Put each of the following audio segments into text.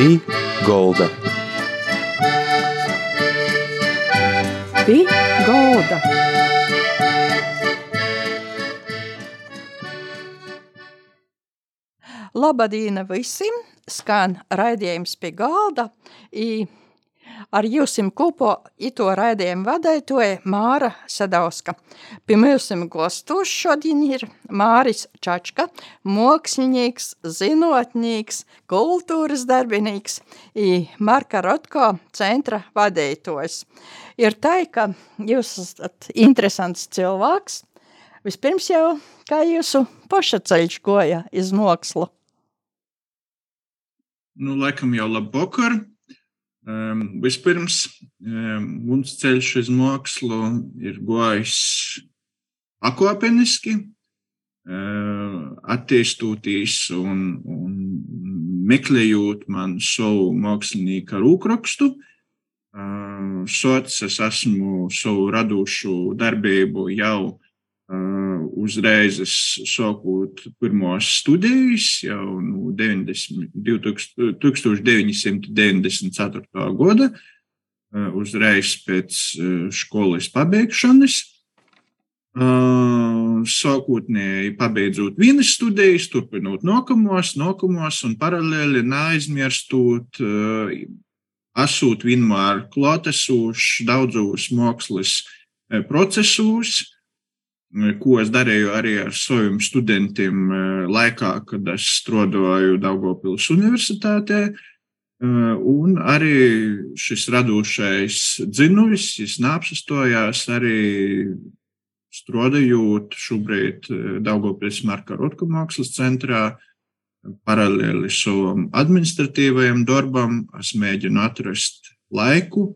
Pī Golda. Pī Golda. Labadīna visiem! Skan raidījums pie galda. I ar jums kopā ito raidījumu vadītāja Māra Sadauska. Pie mums gostos šodien ir Māris Čačka, mākslinieks, zinotnieks, kultūras darbinīgs i Marka Rotko centra vadītājs. Ir tā, ka jūs esat interesants cilvēks. Vispirms jau, kā jūsu paša ceļš goja iz mākslu? Nu, laikam jau labu vakaru. Um, vispirms, um, mums ceļš uz mākslu ir gājis pakāpeniski, uh, attīstoties un, un meklējot man savu mākslinieku rūkrakstu. Sots es esmu savu radošu darbību jau uzreiz sākot pirmos studijas jau no 90, 1994. gada, uzreiz pēc skolas pabeigšanas. Sākotnēji pabeidzot vienas studijas, turpinot nākamos, nākamos un paralēli neaizmirstot, esot vienmēr klātesošs daudzos mākslas procesos, ko es darīju arī ar saviem studentiem laikā, kad es strādāju Daugopils universitātē. Un arī šis radošais dzinējs neapsastojās arī strādājot šobrīd Daugopils Marka Rotka mākslas centrā. Paralēli savam administratīvajam darbam, es mēģinu atrast laiku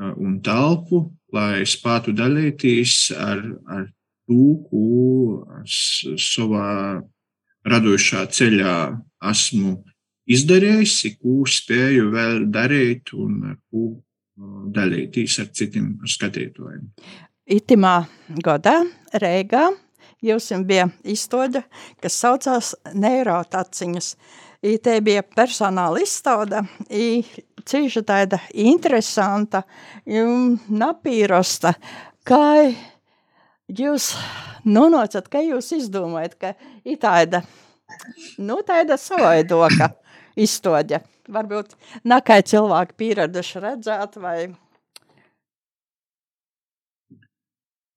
un telpu, lai spētu dalīties ar, ar es savā radošā ceļā esmu izdarījis, ko spēju vēl darīt un ko dalīties ar citiem skatītājiem. Itimā gadā Reigā jums bija izstāde, kas saucās Neirotaciņas. Te bija personāla izstāde, i cīša tāda interesanta, un napīrosta, kā jūs nonācat, ka jūs izdomājat, ka ir tāda, nu, tāda savaidoka izstoģa. Varbūt nakai cilvēki pieraduši redzēt vai...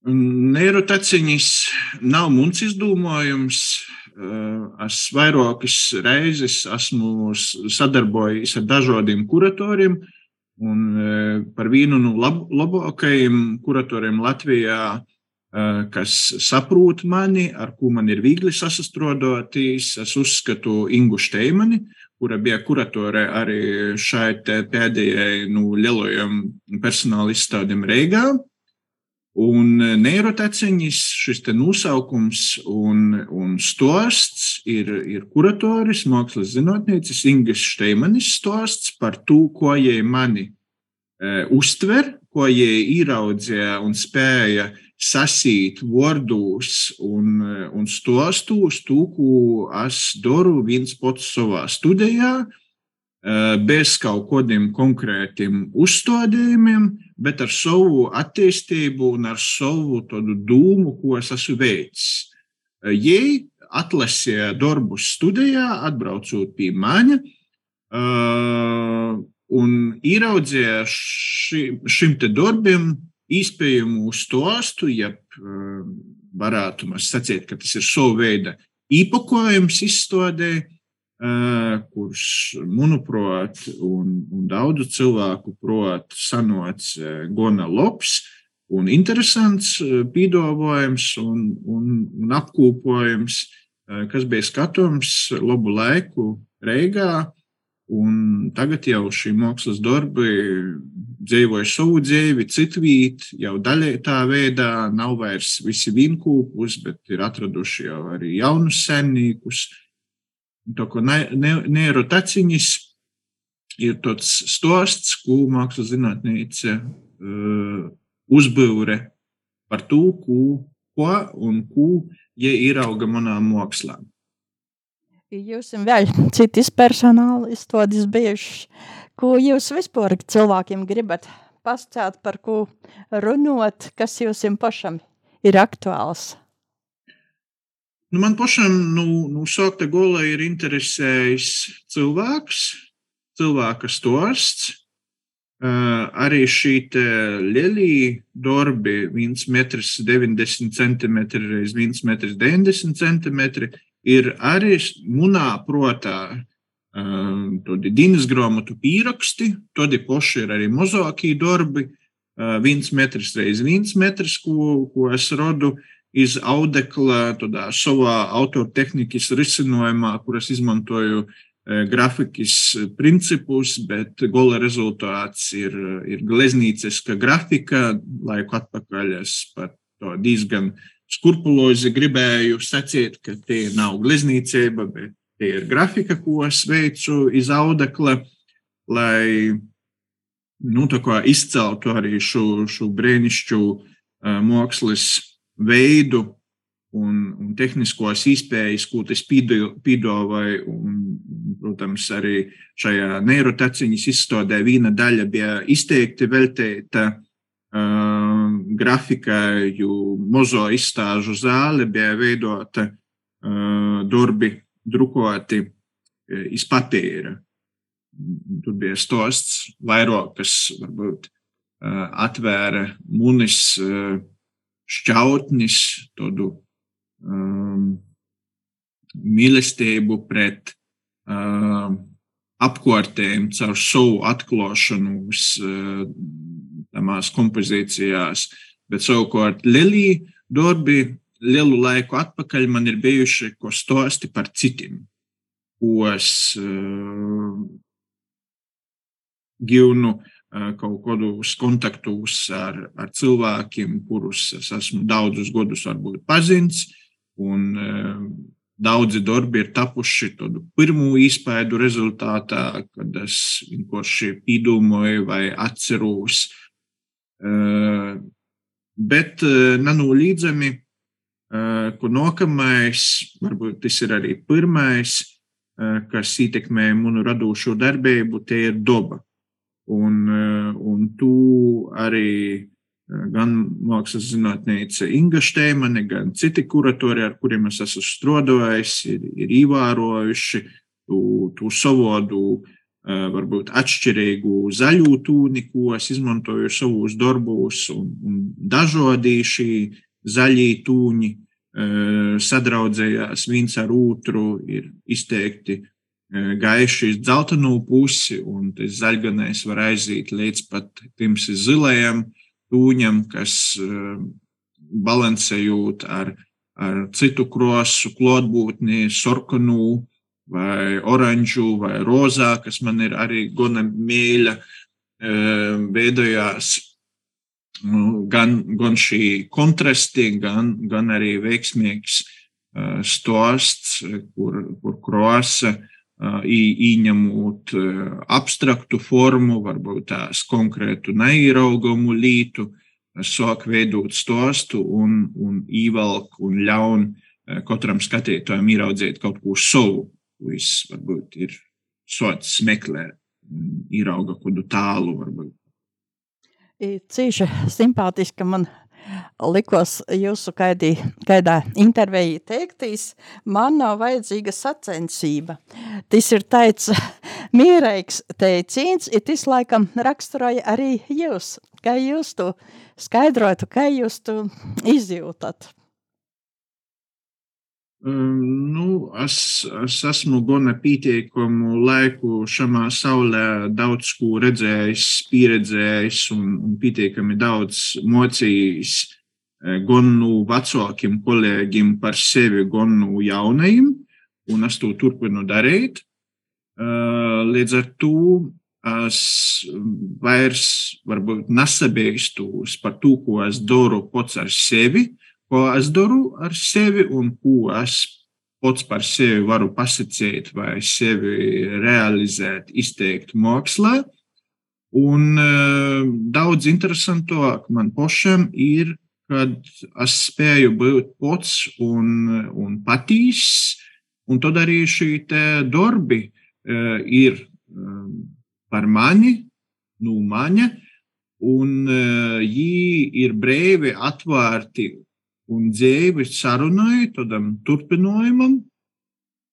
Neirotaciņas nav mums izdomājums. Es vairākas reizes esmu sadarbojies ar dažādiem kuratoriem, un par vienu no lab labākajiem kuratoriem Latvijā Eh, kas saprot mani, ar ko man ir viegli sasastrodoties. Es uzskatu Ingu Šteimani, kura bija kuratore arī šai pēdējai nu, lielajam personāla izstādēm Reigā. Un neiroteciņas šis te nosaukums un, un stosts ir, ir kuratoris, mākslas zinātniecis Ingas Šteimanis stosts par to, ko jai mani e, uztver, ko jai ieraudzīja un spēja uh, sasīt vārdos un, un stostos to, ko es daru viens pats savā studijā, eh, bez kaut kādiem konkrētiem uzstādījumiem, bet ar savu attīstību un ar savu dūmu, ko es esmu veicis. Eh, Jei atlasīja darbus studijā, atbraucot pie maņa, eh, un ieraudzīja ši, šim te darbam iespējamu stostu, ja varētu mēs sacīt, ka tas ir savu veidu īpakojums izstādē, kurš, manuprāt, un, un daudzu cilvēku prāt, sanots gana labs un interesants pīdolojums un, un, un apkopojums, kas bija skatums labu laiku Reigā. Un tagad jau šī mākslas darbi dzīvoja savu dzīvi, citvīt, jau daļai tā veidā nav vairs visi vienkūpus, bet ir atraduši jau arī jaunus senīkus. Tā kā neirotaciņas ir tāds stosts, ko mākslas zinātnīca uh, uzbūre par to, ko, ko un ko, ja ir auga manā mākslā. Jūs esat vēl citas personāla izstādes bijušas. Ko jūs vispār cilvēkiem gribat pastāstīt, par ko runāt, kas jums pašam ir aktuāls? Nu, man pašam nu, nu, sākta gola ir interesējis cilvēks, cilvēka stosts. Uh, arī šī lielī darbi, 1,90 cm x 1,90 cm, ir arī munā protā uh, tādi dienas grāmatu pieraksti, tādi poši ir arī mazākie darbi, uh, 1 metrs reiz 1 metrs, ko, ko es rodu iz audekla, tādā savā autortehnikas risinājumā, kuras izmantoju grafikas principus, bet gola rezultāts ir, ir gleznīciska grafika. Laiku atpakaļ es par to diezgan skrupulozi gribēju sacīt, ka tie nav gleznīcība, bet tie ir grafika, ko es veicu iz audekla, lai nu, izceltu arī šo, šo brīnišķu mākslas veidu un, un tehniskos izpējas, ko tas piedāvāja. Protams, arī šajā neirotaciņas izstādē viena daļa bija izteikti veltīta uh, grafikai, jo mozo izstāžu zāle bija veidota uh, darbi drukoti uh, iz papīra. Tur bija stosts vairāk, kas varbūt uh, atvēra munis uh, šķautnis, tādu um, mīlestību pret um, apkārtējiem caur savu atklāšanos uh, tamās kompozīcijās, bet savukārt Lelija darbi lielu laiku atpakaļ man ir bijuši ko stosti par citiem, ko es uh, givnu uh, kaut kādos kontaktos ar, ar cilvēkiem, kurus es esmu daudzus gadus varbūt pazīstams, un uh, Daudzi darbi ir tapuši tādu pirmo izpēdu rezultātā, kad es vienkārši piedomāju vai atceros uh, Bet nenoliedzami, ka nākamais, varbūt tas ir arī pirmais, kas ietekmē manu radošo darbību, tie ir daba. Un, un tu arī gan mākslas zinātnīca Inga Šteimane, gan citi kuratori, ar kuriem es esmu strādājis, ir, ir ievērojuši tu, tu savodu Eh, varbūt atšķirīgu zaļu tūni, ko es izmantoju savos darbos, un, un dažādi šī zaļie tūņi eh, sadraudzējās viens ar otru, ir izteikti eh, gaiši uz dzeltenu pusi, un tas zaļganais var aiziet līdz pat pirms zilajam tūņam, kas balansējot ar, ar citu krosu klotbūtni, sorkanu, vai oranžu, vai rozā, kas man ir arī gana mīļa, veidojās gan, gan šī kontrasti, gan, gan arī veiksmīgs stosts, kur, kur kroasa ieņemot abstraktu formu, varbūt tās konkrētu neieraugamu lītu, sāk veidot stostu un, un ievelk un ļaun katram skatītājam ieraudzīt kaut ko savu viss varbūt ir sots meklē, ierauga kādu tālu varbūt. Cīši simpātiski man likos jūsu kaidī, kaidā intervijā teiktīs, man nav vajadzīga sacensība. Tas ir tāds mīreiks teiciens, ir tas laikam raksturoja arī jūs. Kā jūs to skaidrotu, kā jūs to izjūtat? Nu, es, es esmu gana pietiekamu laiku šajā saulē daudz ko redzējis, pieredzējis un, un pietiekami daudz mocījis gan no vecākiem kolēģiem par sevi, gan no jaunajiem, un es to turpinu darīt. Līdz ar to es vairs nesabēgstos par to, ko es daru pats ar sevi, ko es daru ar sevi un ko es pats par sevi varu pasakīt vai sevi realizēt, izteikt mākslā. Un uh, daudz interesantāk man pašam ir, kad es spēju būt pats un, un patīs, un tad arī šī darbi ir par mani, nu maņa, un viņi ir brīvi atvērti un dzīvi sarunai, tādam turpinājumam,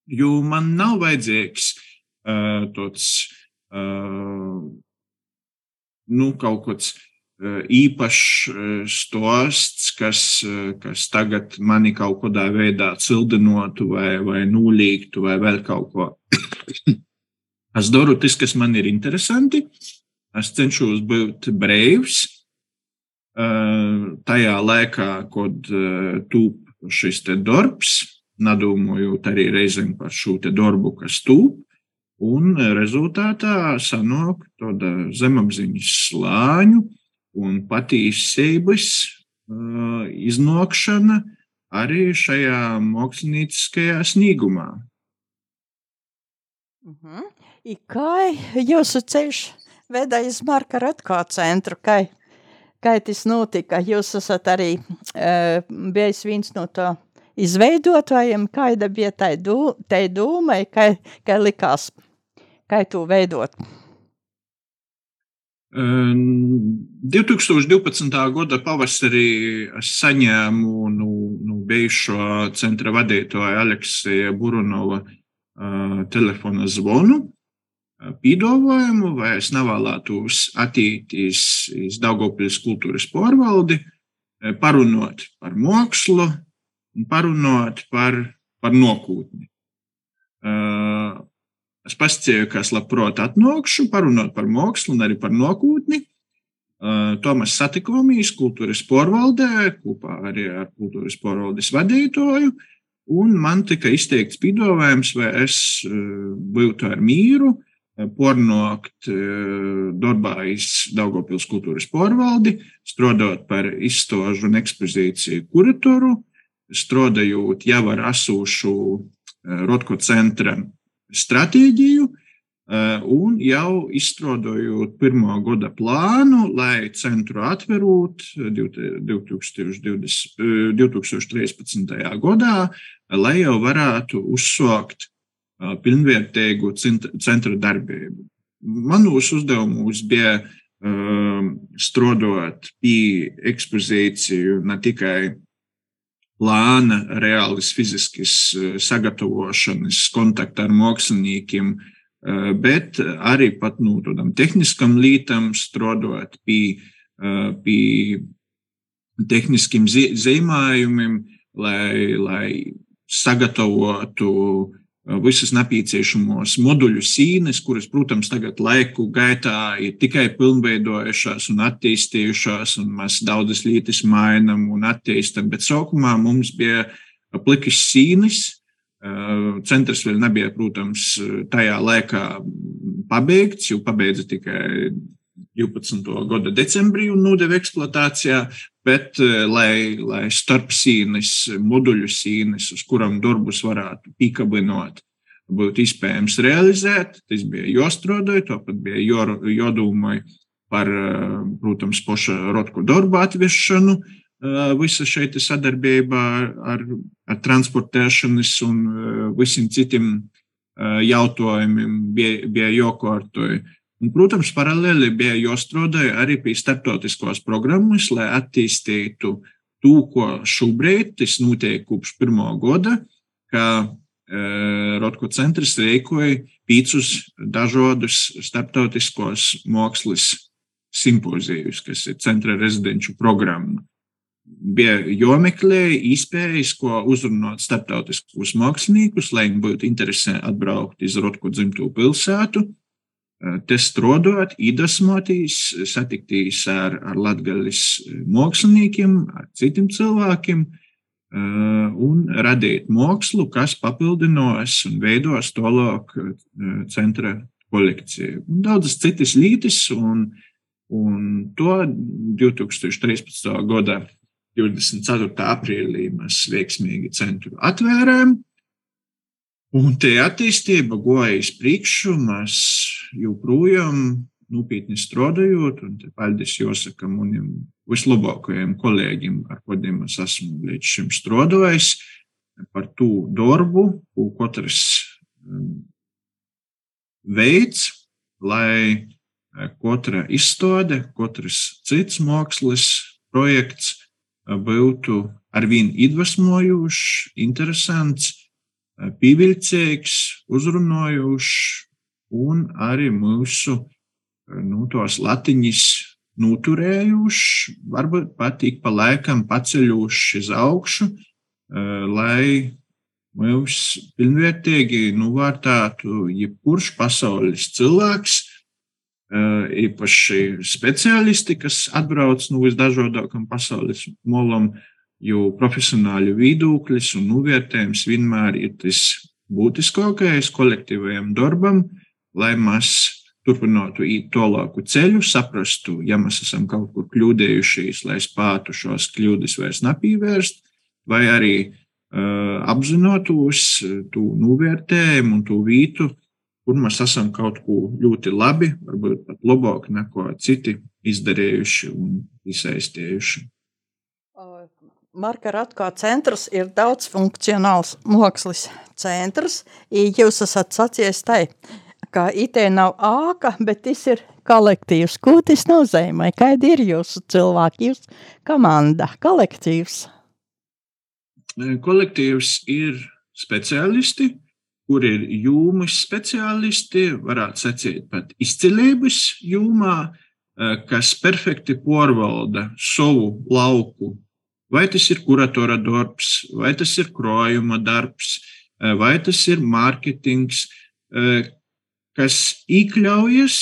jo man nav vajadzīgs uh, tāds uh, nu, kaut kāds uh, īpašs stosts, kas, uh, kas tagad mani kaut kādā veidā cildinotu vai, vai nulīgtu vai vēl kaut ko. es daru tas, kas man ir interesanti. Es cenšos būt brīvs uh, tajā laikā, kad uh, tūp šis te darbs, nedomājot arī reizēm par šo darbu, kas tūp. Un rezultātā sanāk tāda zemapziņas slāņu un patīsības uh, iznākšana arī šajā mākslinieciskajā sniegumā. Uh mhm. -huh. I kā jūsu ceļš veda iz Marka Ratko centru? Kā, kā tas notika? Jūs esat arī uh, bijis viens no to izveidotājiem, kāda bija tai, dū, tai dūmai, kā, kā likās, kā to veidot? 2012. gada pavasarī es saņēmu nu, nu, bijušo centra vadītāja Aleksija Buronova uh, telefona zvanu. Pīdāvājumu, vai es nevēlētos attīstīt iz Daugopils kultūras pārvaldi, parunot par mākslu, un parunāt par, par nākotni. Uh, es pastāstīju, ka es labprāt atnākšu, parunāt par mākslu un arī par nākotni. Uh, to mēs satikāmies kultūras porvaldē kopā arī ar kultūras porvaldes vadītāju. Un man tika izteikts pidovājums, vai es uh, būtu ar mīru pornākt darbā iz Daugopils kultūras porvaldi, strādāt par izstāžu un ekspozīciju kuratoru, strādājot jau ar esošu eh, Rotko centra stratēģiju eh, un jau izstrādājot pirmā gada plānu, lai centru atverot 2020, 2013. Eh, gadā, lai jau varētu uzsākt pilnvērtīgu centra darbību. Manos uzdevumos bija strādāt pie ekspozīciju ne tikai plāna reālas fiziskas sagatavošanas, kontakta ar māksliniekiem, bet arī pat nu, tādam tehniskam lītam strādājot pie, pie tehniskiem zīmējumiem, lai, lai sagatavotu visas nepieciešamos moduļu sīnes, kuras, protams, tagad laiku gaitā ir tikai pilnveidojušās un attīstījušās, un mēs daudzas lietas mainām un attīstām. Bet sākumā mums bija plikas sīnes. Centrs vēl nebija, protams, tajā laikā pabeigts, jo pabeidza tikai 12. gada decembrī un nodeva eksploatācijā, bet lai, lai starpsīnes, moduļu sīnes, uz kurām darbus varētu pīkabinot, būtu iespējams realizēt, tas bija jostrodoja, tāpat bija jodomai par, protams, poša rotku darbu atviešanu, visa šeit sadarbībā ar, ar transportēšanas un visiem citiem jautājumiem bija, bija jokārtoja. Un, protams, paralēli bija jāstrādā arī pie starptautiskās programmas, lai attīstītu to, ko šobrīd tas notiek kopš pirmā gada, ka e, Rotko centrs rīkoja piecus dažādus starptautiskos mākslas simpozijus, kas ir centra rezidenču programma. Bija jāmeklē iespējas, ko uzrunāt starptautiskos māksliniekus, lai viņi būtu interesēti atbraukt uz Rotko dzimto pilsētu te strādājot, iedvesmotīs, satiktīs ar, ar latgaļas māksliniekiem, ar citiem cilvēkiem un radīt mākslu, kas papildinās un veidos tālāk centra kolekciju. Un daudzas citas lietas, un, un to 2013. gada 24. aprīlī mēs veiksmīgi centru atvērām. Un tie attīstība goja uz priekšu, mēs joprojām nopietni strādājot, un paldies jāsaka maniem vislabākajiem kolēģiem, ar kuriem es esmu līdz šim strādājis. par to darbu, ko katrs veids, lai katra izstāde, katrs cits mākslas projekts būtu arvien iedvesmojošs, interesants, pievilcīgs, uzrunājošs un arī mūsu nu, tos latiņus noturējuši, varbūt pat ik pa laikam paceļuši uz augšu, lai mums pilnvērtīgi novērtētu jebkurš pasaules cilvēks, īpaši speciālisti, kas atbrauc no visdažādākajām pasaules molam, jo profesionāļu viedoklis un novērtējums vienmēr ir tas būtiskākais kolektīvajam darbam, lai mēs turpinātu iet tālāku ceļu, saprastu, ja mēs esam kaut kur kļūdījušies, lai spētu šos kļūdas vairs nepīvērst, vai arī uh, apzinotos to novērtējumu un to vītu, kur mēs esam kaut ko ļoti labi, varbūt pat labāk nekā citi izdarījuši un iesaistījuši. Marka Ratko centrs ir daudzfunkcionāls mākslas centrs. Jūs esat sacījis tai, ka IT nav āka, bet tas ir kolektīvs. Ko tas nozīmē? Kāda ir jūsu cilvēki, jūsu komanda, kolektīvs? Kolektīvs ir speciālisti, kur ir jūmas speciālisti, varētu sacīt pat izcilības jūmā, kas perfekti pārvalda savu lauku. Vai tas ir kuratora darbs, vai tas ir krājuma darbs, vai tas ir mārketings, kas iekļaujas,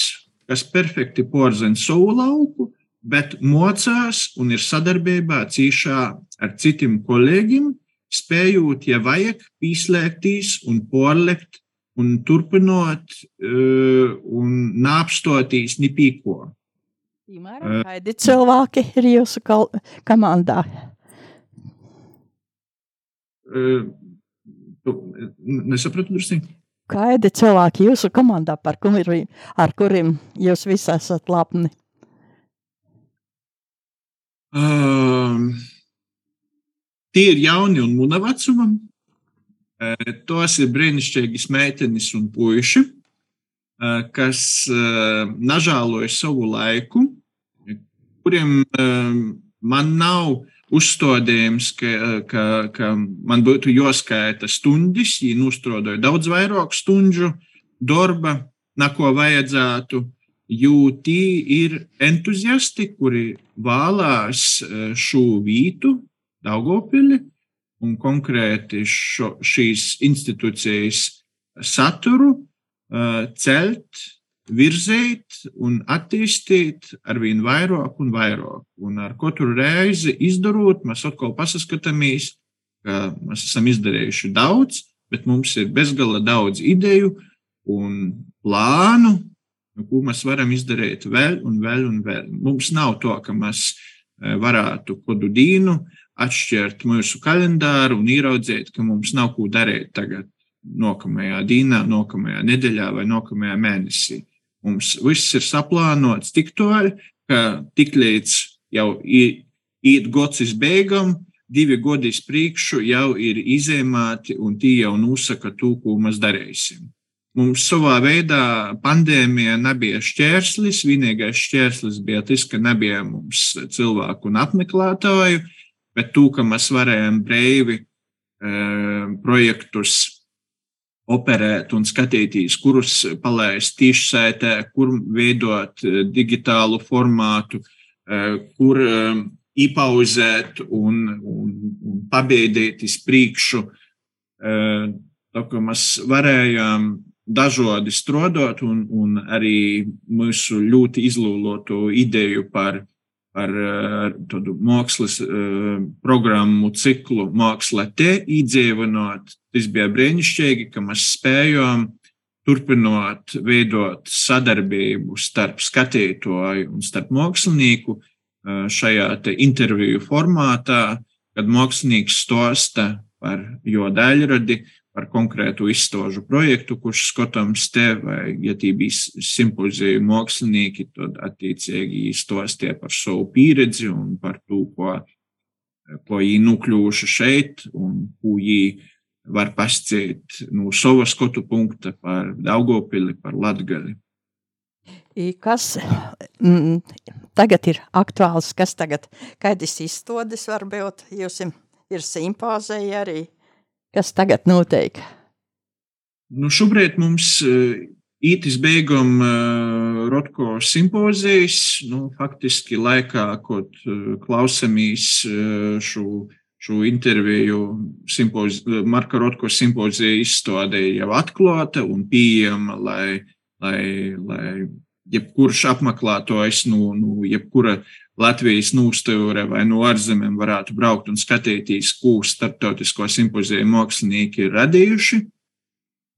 kas perfekti porzina savu lauku, bet mocās un ir sadarbībā cīšā ar citiem kolēģiem, spējot, ja vajag, pieslēgties un porlekt un turpinot uh, un nāpstoties nipīko. Piemēram, kādi cilvēki ir jūsu komandā? Uh, nesapratu drusku. Kādi cilvēki jūsu komandā, par kuriem, ar kuriem jūs visi esat lapni? Um, uh, Tie ir jauni un muna vecumam. Tos ir brīnišķīgas meitenes un puiši, kas nažāloja savu laiku, kuriem man nav uzstādījums, ka, ka, ka man būtu jāskaita stundas, ja nostrodoju daudz vairāk stundu darba, nako vajadzētu, jo tie ir entuziasti, kuri vēlās šo vītu Daugopili un konkrēti šo, šīs institūcijas saturu uh, celt, virzīt un attīstīt ar vien vairāk un vairāk. Un ar katru reizi izdarot, mēs atkal pasaskatāmies, ka mēs esam izdarījuši daudz, bet mums ir bezgala daudz ideju un plānu, ko mēs varam izdarīt vēl un vēl un vēl. Mums nav to, ka mēs varētu kādu dienu atšķirt mūsu kalendāru un ieraudzīt, ka mums nav ko darīt tagad, nākamajā dienā, nākamajā nedēļā vai nākamajā mēnesī. Mums viss ir saplānots tik toļi, ka tik līdz jau iet gods beigām, divi gadi priekšu jau ir izēmāti un tie jau nosaka to, ko mēs darīsim. Mums savā veidā pandēmija nebija šķērslis. Vienīgais šķērslis bija tas, ka nebija mums cilvēku un apmeklētāju bet to, ka mēs varējām brīvi uh, projektus operēt un skatīties, kurus palaist tiešsaitē, kur veidot uh, digitālu formātu, uh, kur uh, ipauzēt un, un, un pabeidīt iz priekšu. Tā kā mēs varējām dažādi strādāt, un, un arī mūsu ļoti izlūloto ideju par ar, ar tādu mākslas uh, programmu ciklu Māksla te iedzīvinot. Tas bija brīnišķīgi, ka mēs spējām turpinot veidot sadarbību starp skatītāju un starp mākslinieku uh, šajā interviju formātā, kad mākslinieks stosta par jo daļradi, par konkrētu izstāžu projektu, kurš skatāms te, vai, ja tī bija simpoziju mākslinieki, tad attiecīgi izstāstīja par savu pieredzi un par to, ko ko viņi nokļuvuši šeit un ko viņi var pasciet no sava skotu punkta par Daugopili, par Latgali. Kas mm, tagad ir aktuāls, kas tagad, kādas izstādes var būt, jūs ir simpāzija arī, kas tagad notiek? Nu, šobrīd mums ītis beigam Rotko simpozijas, nu, faktiski laikā, kad klausamies šo, šo interviju simpozi, Marka Rotko simpozija izstādē jau atklāta un pieejama, lai, lai, lai jebkurš apmeklētājs no, no jebkura Latvijas nūstūra vai no ārzemēm varētu braukt un skatīties, ko starptautisko simpoziju mākslinieki ir radījuši.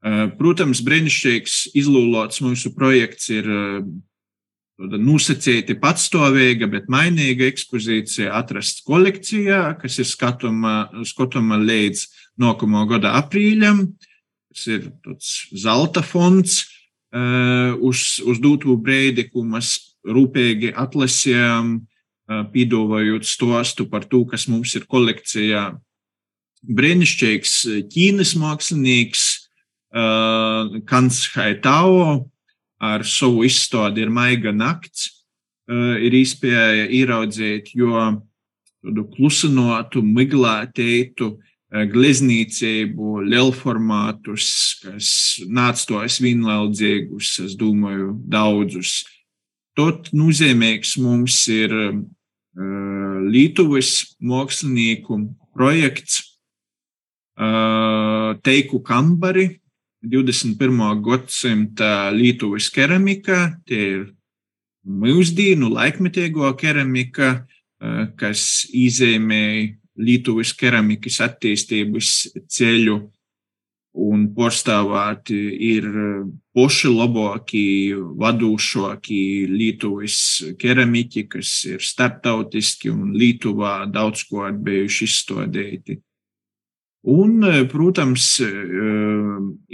Eh, protams, brīnišķīgs izlūlots mūsu projekts ir eh, nosacīti patstāvīga, bet mainīga ekspozīcija atrasts kolekcijā, kas ir skatuma, skatuma līdz nākamā gada aprīļam. Tas ir zelta fonds, uh, uz, uz doto brīdi, ko mēs rūpīgi atlasījām, pīdovājot stostu par to, kas mums ir kolekcijā. Brīnišķīgs ķīnas mākslinieks, Kants Haitao, ar savu izstādi ir Maiga nakts, ir izpēja ieraudzīt, jo tādu klusinotu, miglētītu, gleznīcību, lielformātus, kas nāca tos vienlaudzīgus, es domāju, daudzus. Tot nozīmīgs mums ir Lietuvas mākslinieku projekts Teiku kambari, 21. gadsimta Lietuvas keramika, tie ir mūsdienu laikmetīgo keramika, kas izēmēja Lietuvas keramikas attīstības ceļu un pārstāvēti ir paši labākie, vadošākie Lietuvas keramiķi, kas ir starptautiski un Lietuvā daudz ko atbijuši izstādīti. Un, protams,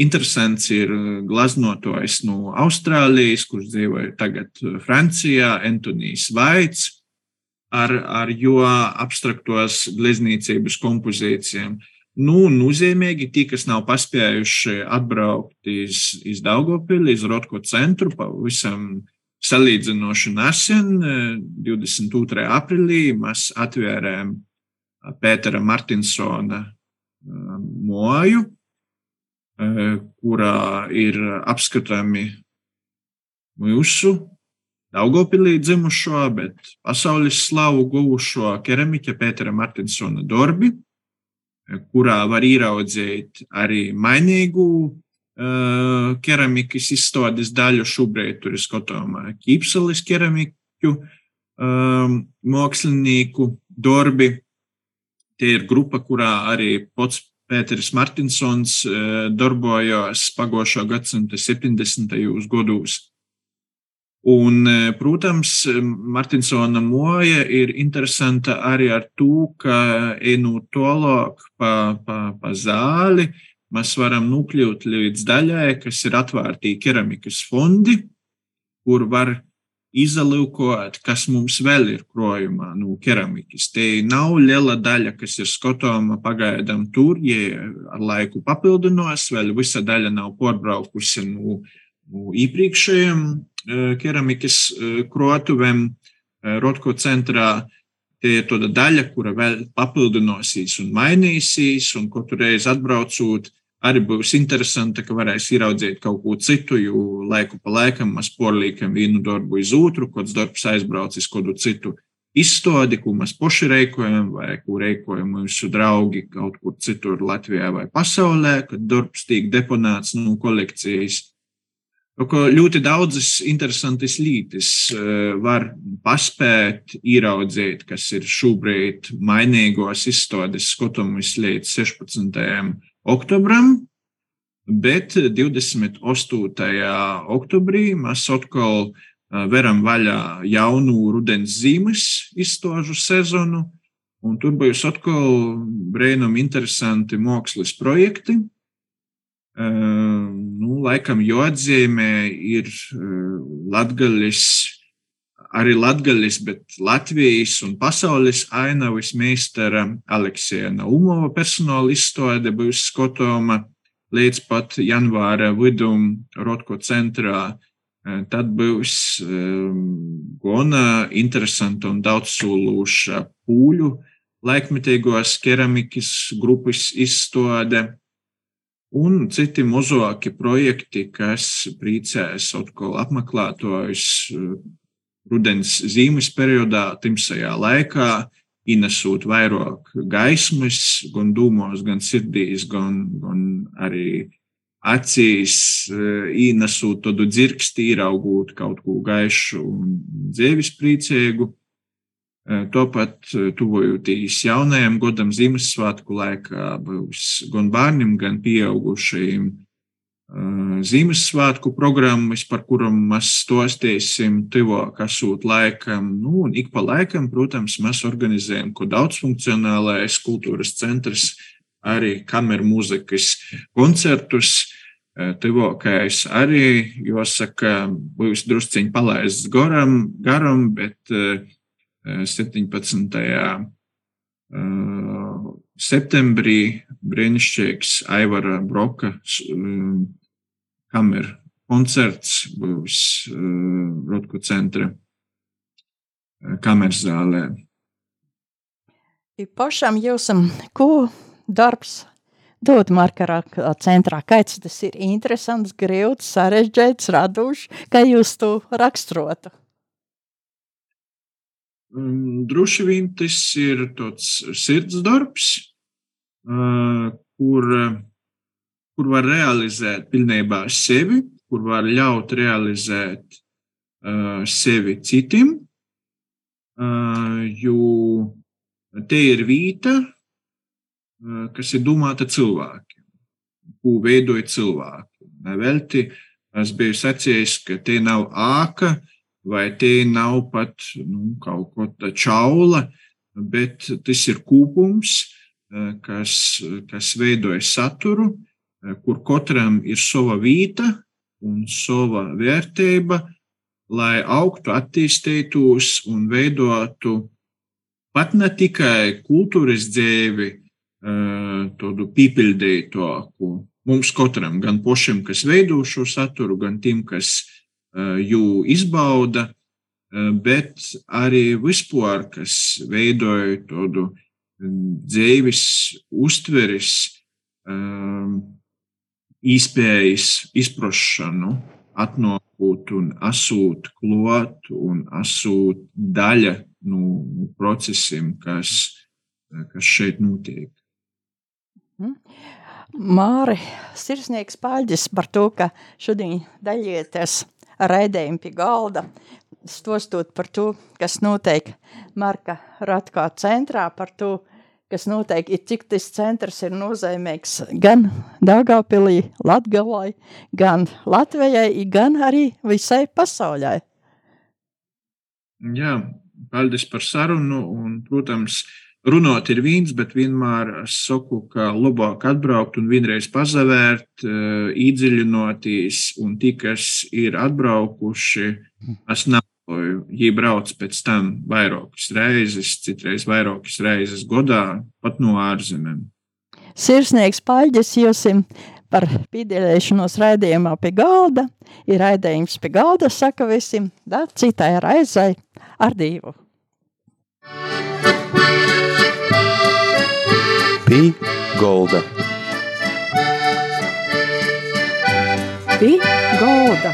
interesants ir glaznotājs no Austrālijas, kurš dzīvo tagad Francijā, Antonijs Vaits ar, ar jo abstraktos gleznīcības kompozīcijām. Nu, nozīmīgi tie, kas nav paspējuši atbraukt iz, iz Daugopili, iz Rotko centru, pavisam salīdzinoši nesen, 22. aprīlī, mēs atvērām Pētera Martinsona moju, kurā ir apskatāmi mūsu Daugopilī dzimušo, bet pasaules slavu guvušo keramiķa Pētera Martinsona darbi, kurā var ieraudzīt arī mainīgu uh, keramikas izstādes daļu. Šobrīd tur ir skatāmā ķīpseles keramiķu um, mākslinieku darbi. Tie ir grupa, kurā arī pats Pēters Martinsons uh, darbojās pagājušā gadsimta 70. gados. Un, e, protams, Martinsona moja ir interesanta arī ar to, ka ejot tālāk pa, pa, pa zāli, mēs varam nokļūt līdz daļai, kas ir atvērti keramikas fondi, kur var izalūkot, kas mums vēl ir krojumā no nu, keramikas. Te nav liela daļa, kas ir skatāma pagaidām tur, ja ar laiku papildinās, vēl visa daļa nav pārbraukusi no, no iepriekšējiem keramikas krotuvēm Rotko centrā. Tie ir tāda daļa, kura vēl papildināsies un mainīsies, un katru reizi atbraucot, arī būs interesanti, ka varēs ieraudzīt kaut ko citu, jo laiku pa laikam mēs porlīkam vienu darbu iz otru, kāds darbs aizbraucis kādu citu izstādi, ko mēs paši reikojam, vai ko reikojam mūsu draugi kaut kur citur Latvijā vai pasaulē, kad darbs tiek deponēts no kolekcijas. Ļoti daudzas interesantas lietas eh, var paspēt ieraudzīt, kas ir šobrīd mainīgos izstādes skatāmies līdz 16. oktobram, bet 28. oktobrī mēs atkal eh, veram vaļā jaunu rudens zīmes izstāžu sezonu, un tur būs atkal brīnum interesanti mākslas projekti nu, laikam jāatzīmē ir latgaļas arī Latvijas, bet Latvijas un pasaules ainavas meistara Aleksija Naumova personāla izstāde būs skotoma līdz pat janvāra vidum Rotko centrā. Tad būs um, gana interesanta un daudzsološa pūļu laikmetīgos keramikas grupas izstāde un citi mazāki projekti, kas priecēs atkal apmeklētājus rudens zīmes periodā, timsajā laikā, ienesot vairāk gaismas, gan dūmos, gan sirdīs, gan, gan arī acīs, ienesot tādu dzirksti, ieraugot kaut ko gaišu un dzīves priecīgu. Tāpat tuvojoties jaunajam gadam Ziemassvētku laikā būs gan bērniem, gan pieaugušajiem Ziemassvētku programmas, par kurām mēs stostīsim tuvāk esot laikam. Nu, un ik pa laikam, protams, mēs organizējam ko daudzfunkcionālais kultūras centrs, arī kameru mūzikas koncertus. Tuvākais arī, jāsaka, būs drusciņi palaists garam, garam bet uh, 17. septembrī brīnišķīgs Aivara Broka kameru koncerts būs Rutku centra kameras zālē. I pašam jūsam, ko darbs dod markarā centrā? Kāds tas ir interesants, grūts, sarežģīts, radošs, kā jūs to raksturotu? Droši vien tas ir tāds sirds darbs, kur, kur var realizēt pilnībā sevi, kur var ļaut realizēt sevi citiem, jo te ir vīta, kas ir domāta cilvēkiem, ko veidoja cilvēki. Nevelti es biju sacījis, ka te nav āka, vai tie nav pat nu, kaut ko tādu čaula, bet tas ir kūpums, eh, kas, kas veidoja saturu, eh, kur katram ir sava vieta un sava vērtība, lai augtu, attīstītos un veidotu pat ne tikai kultūras dzīvi, eh, tādu pīpildītāku mums katram, gan pašam, kas veido šo saturu, gan tiem, kas jū izbauda, bet arī vispār, kas veidoja tādu dzīves uztveres, izpējas izprošanu, atnākot un asūt klot un asūt daļa no nu, procesiem, kas, kas šeit notiek. Mm. Māri, sirsnieks paļģis par to, ka šodien daļieties raidījumi pie galda, stostot par to, kas notiek Marka Ratkā centrā, par to, kas notiek, ir cik tas centrs ir nozīmīgs gan Daugavpilī, Latgalai, gan Latvijai, gan arī visai pasaulē. Jā, paldies par sarunu un, protams, runāt ir viens, bet vienmēr es saku, ka labāk atbraukt un vienreiz pazavērt, eh, iedziļinoties, un tie, kas ir atbraukuši, es neloju, ja brauc pēc tam vairākas reizes, citreiz vairākas reizes godā, pat no ārzemēm. Sirsnieks paļģis jūsim par piedalīšanos raidījumā pie galda. Ir raidījums pie galda, saka visiem, da citai raizai ar divu. Pī golda. Pī golda.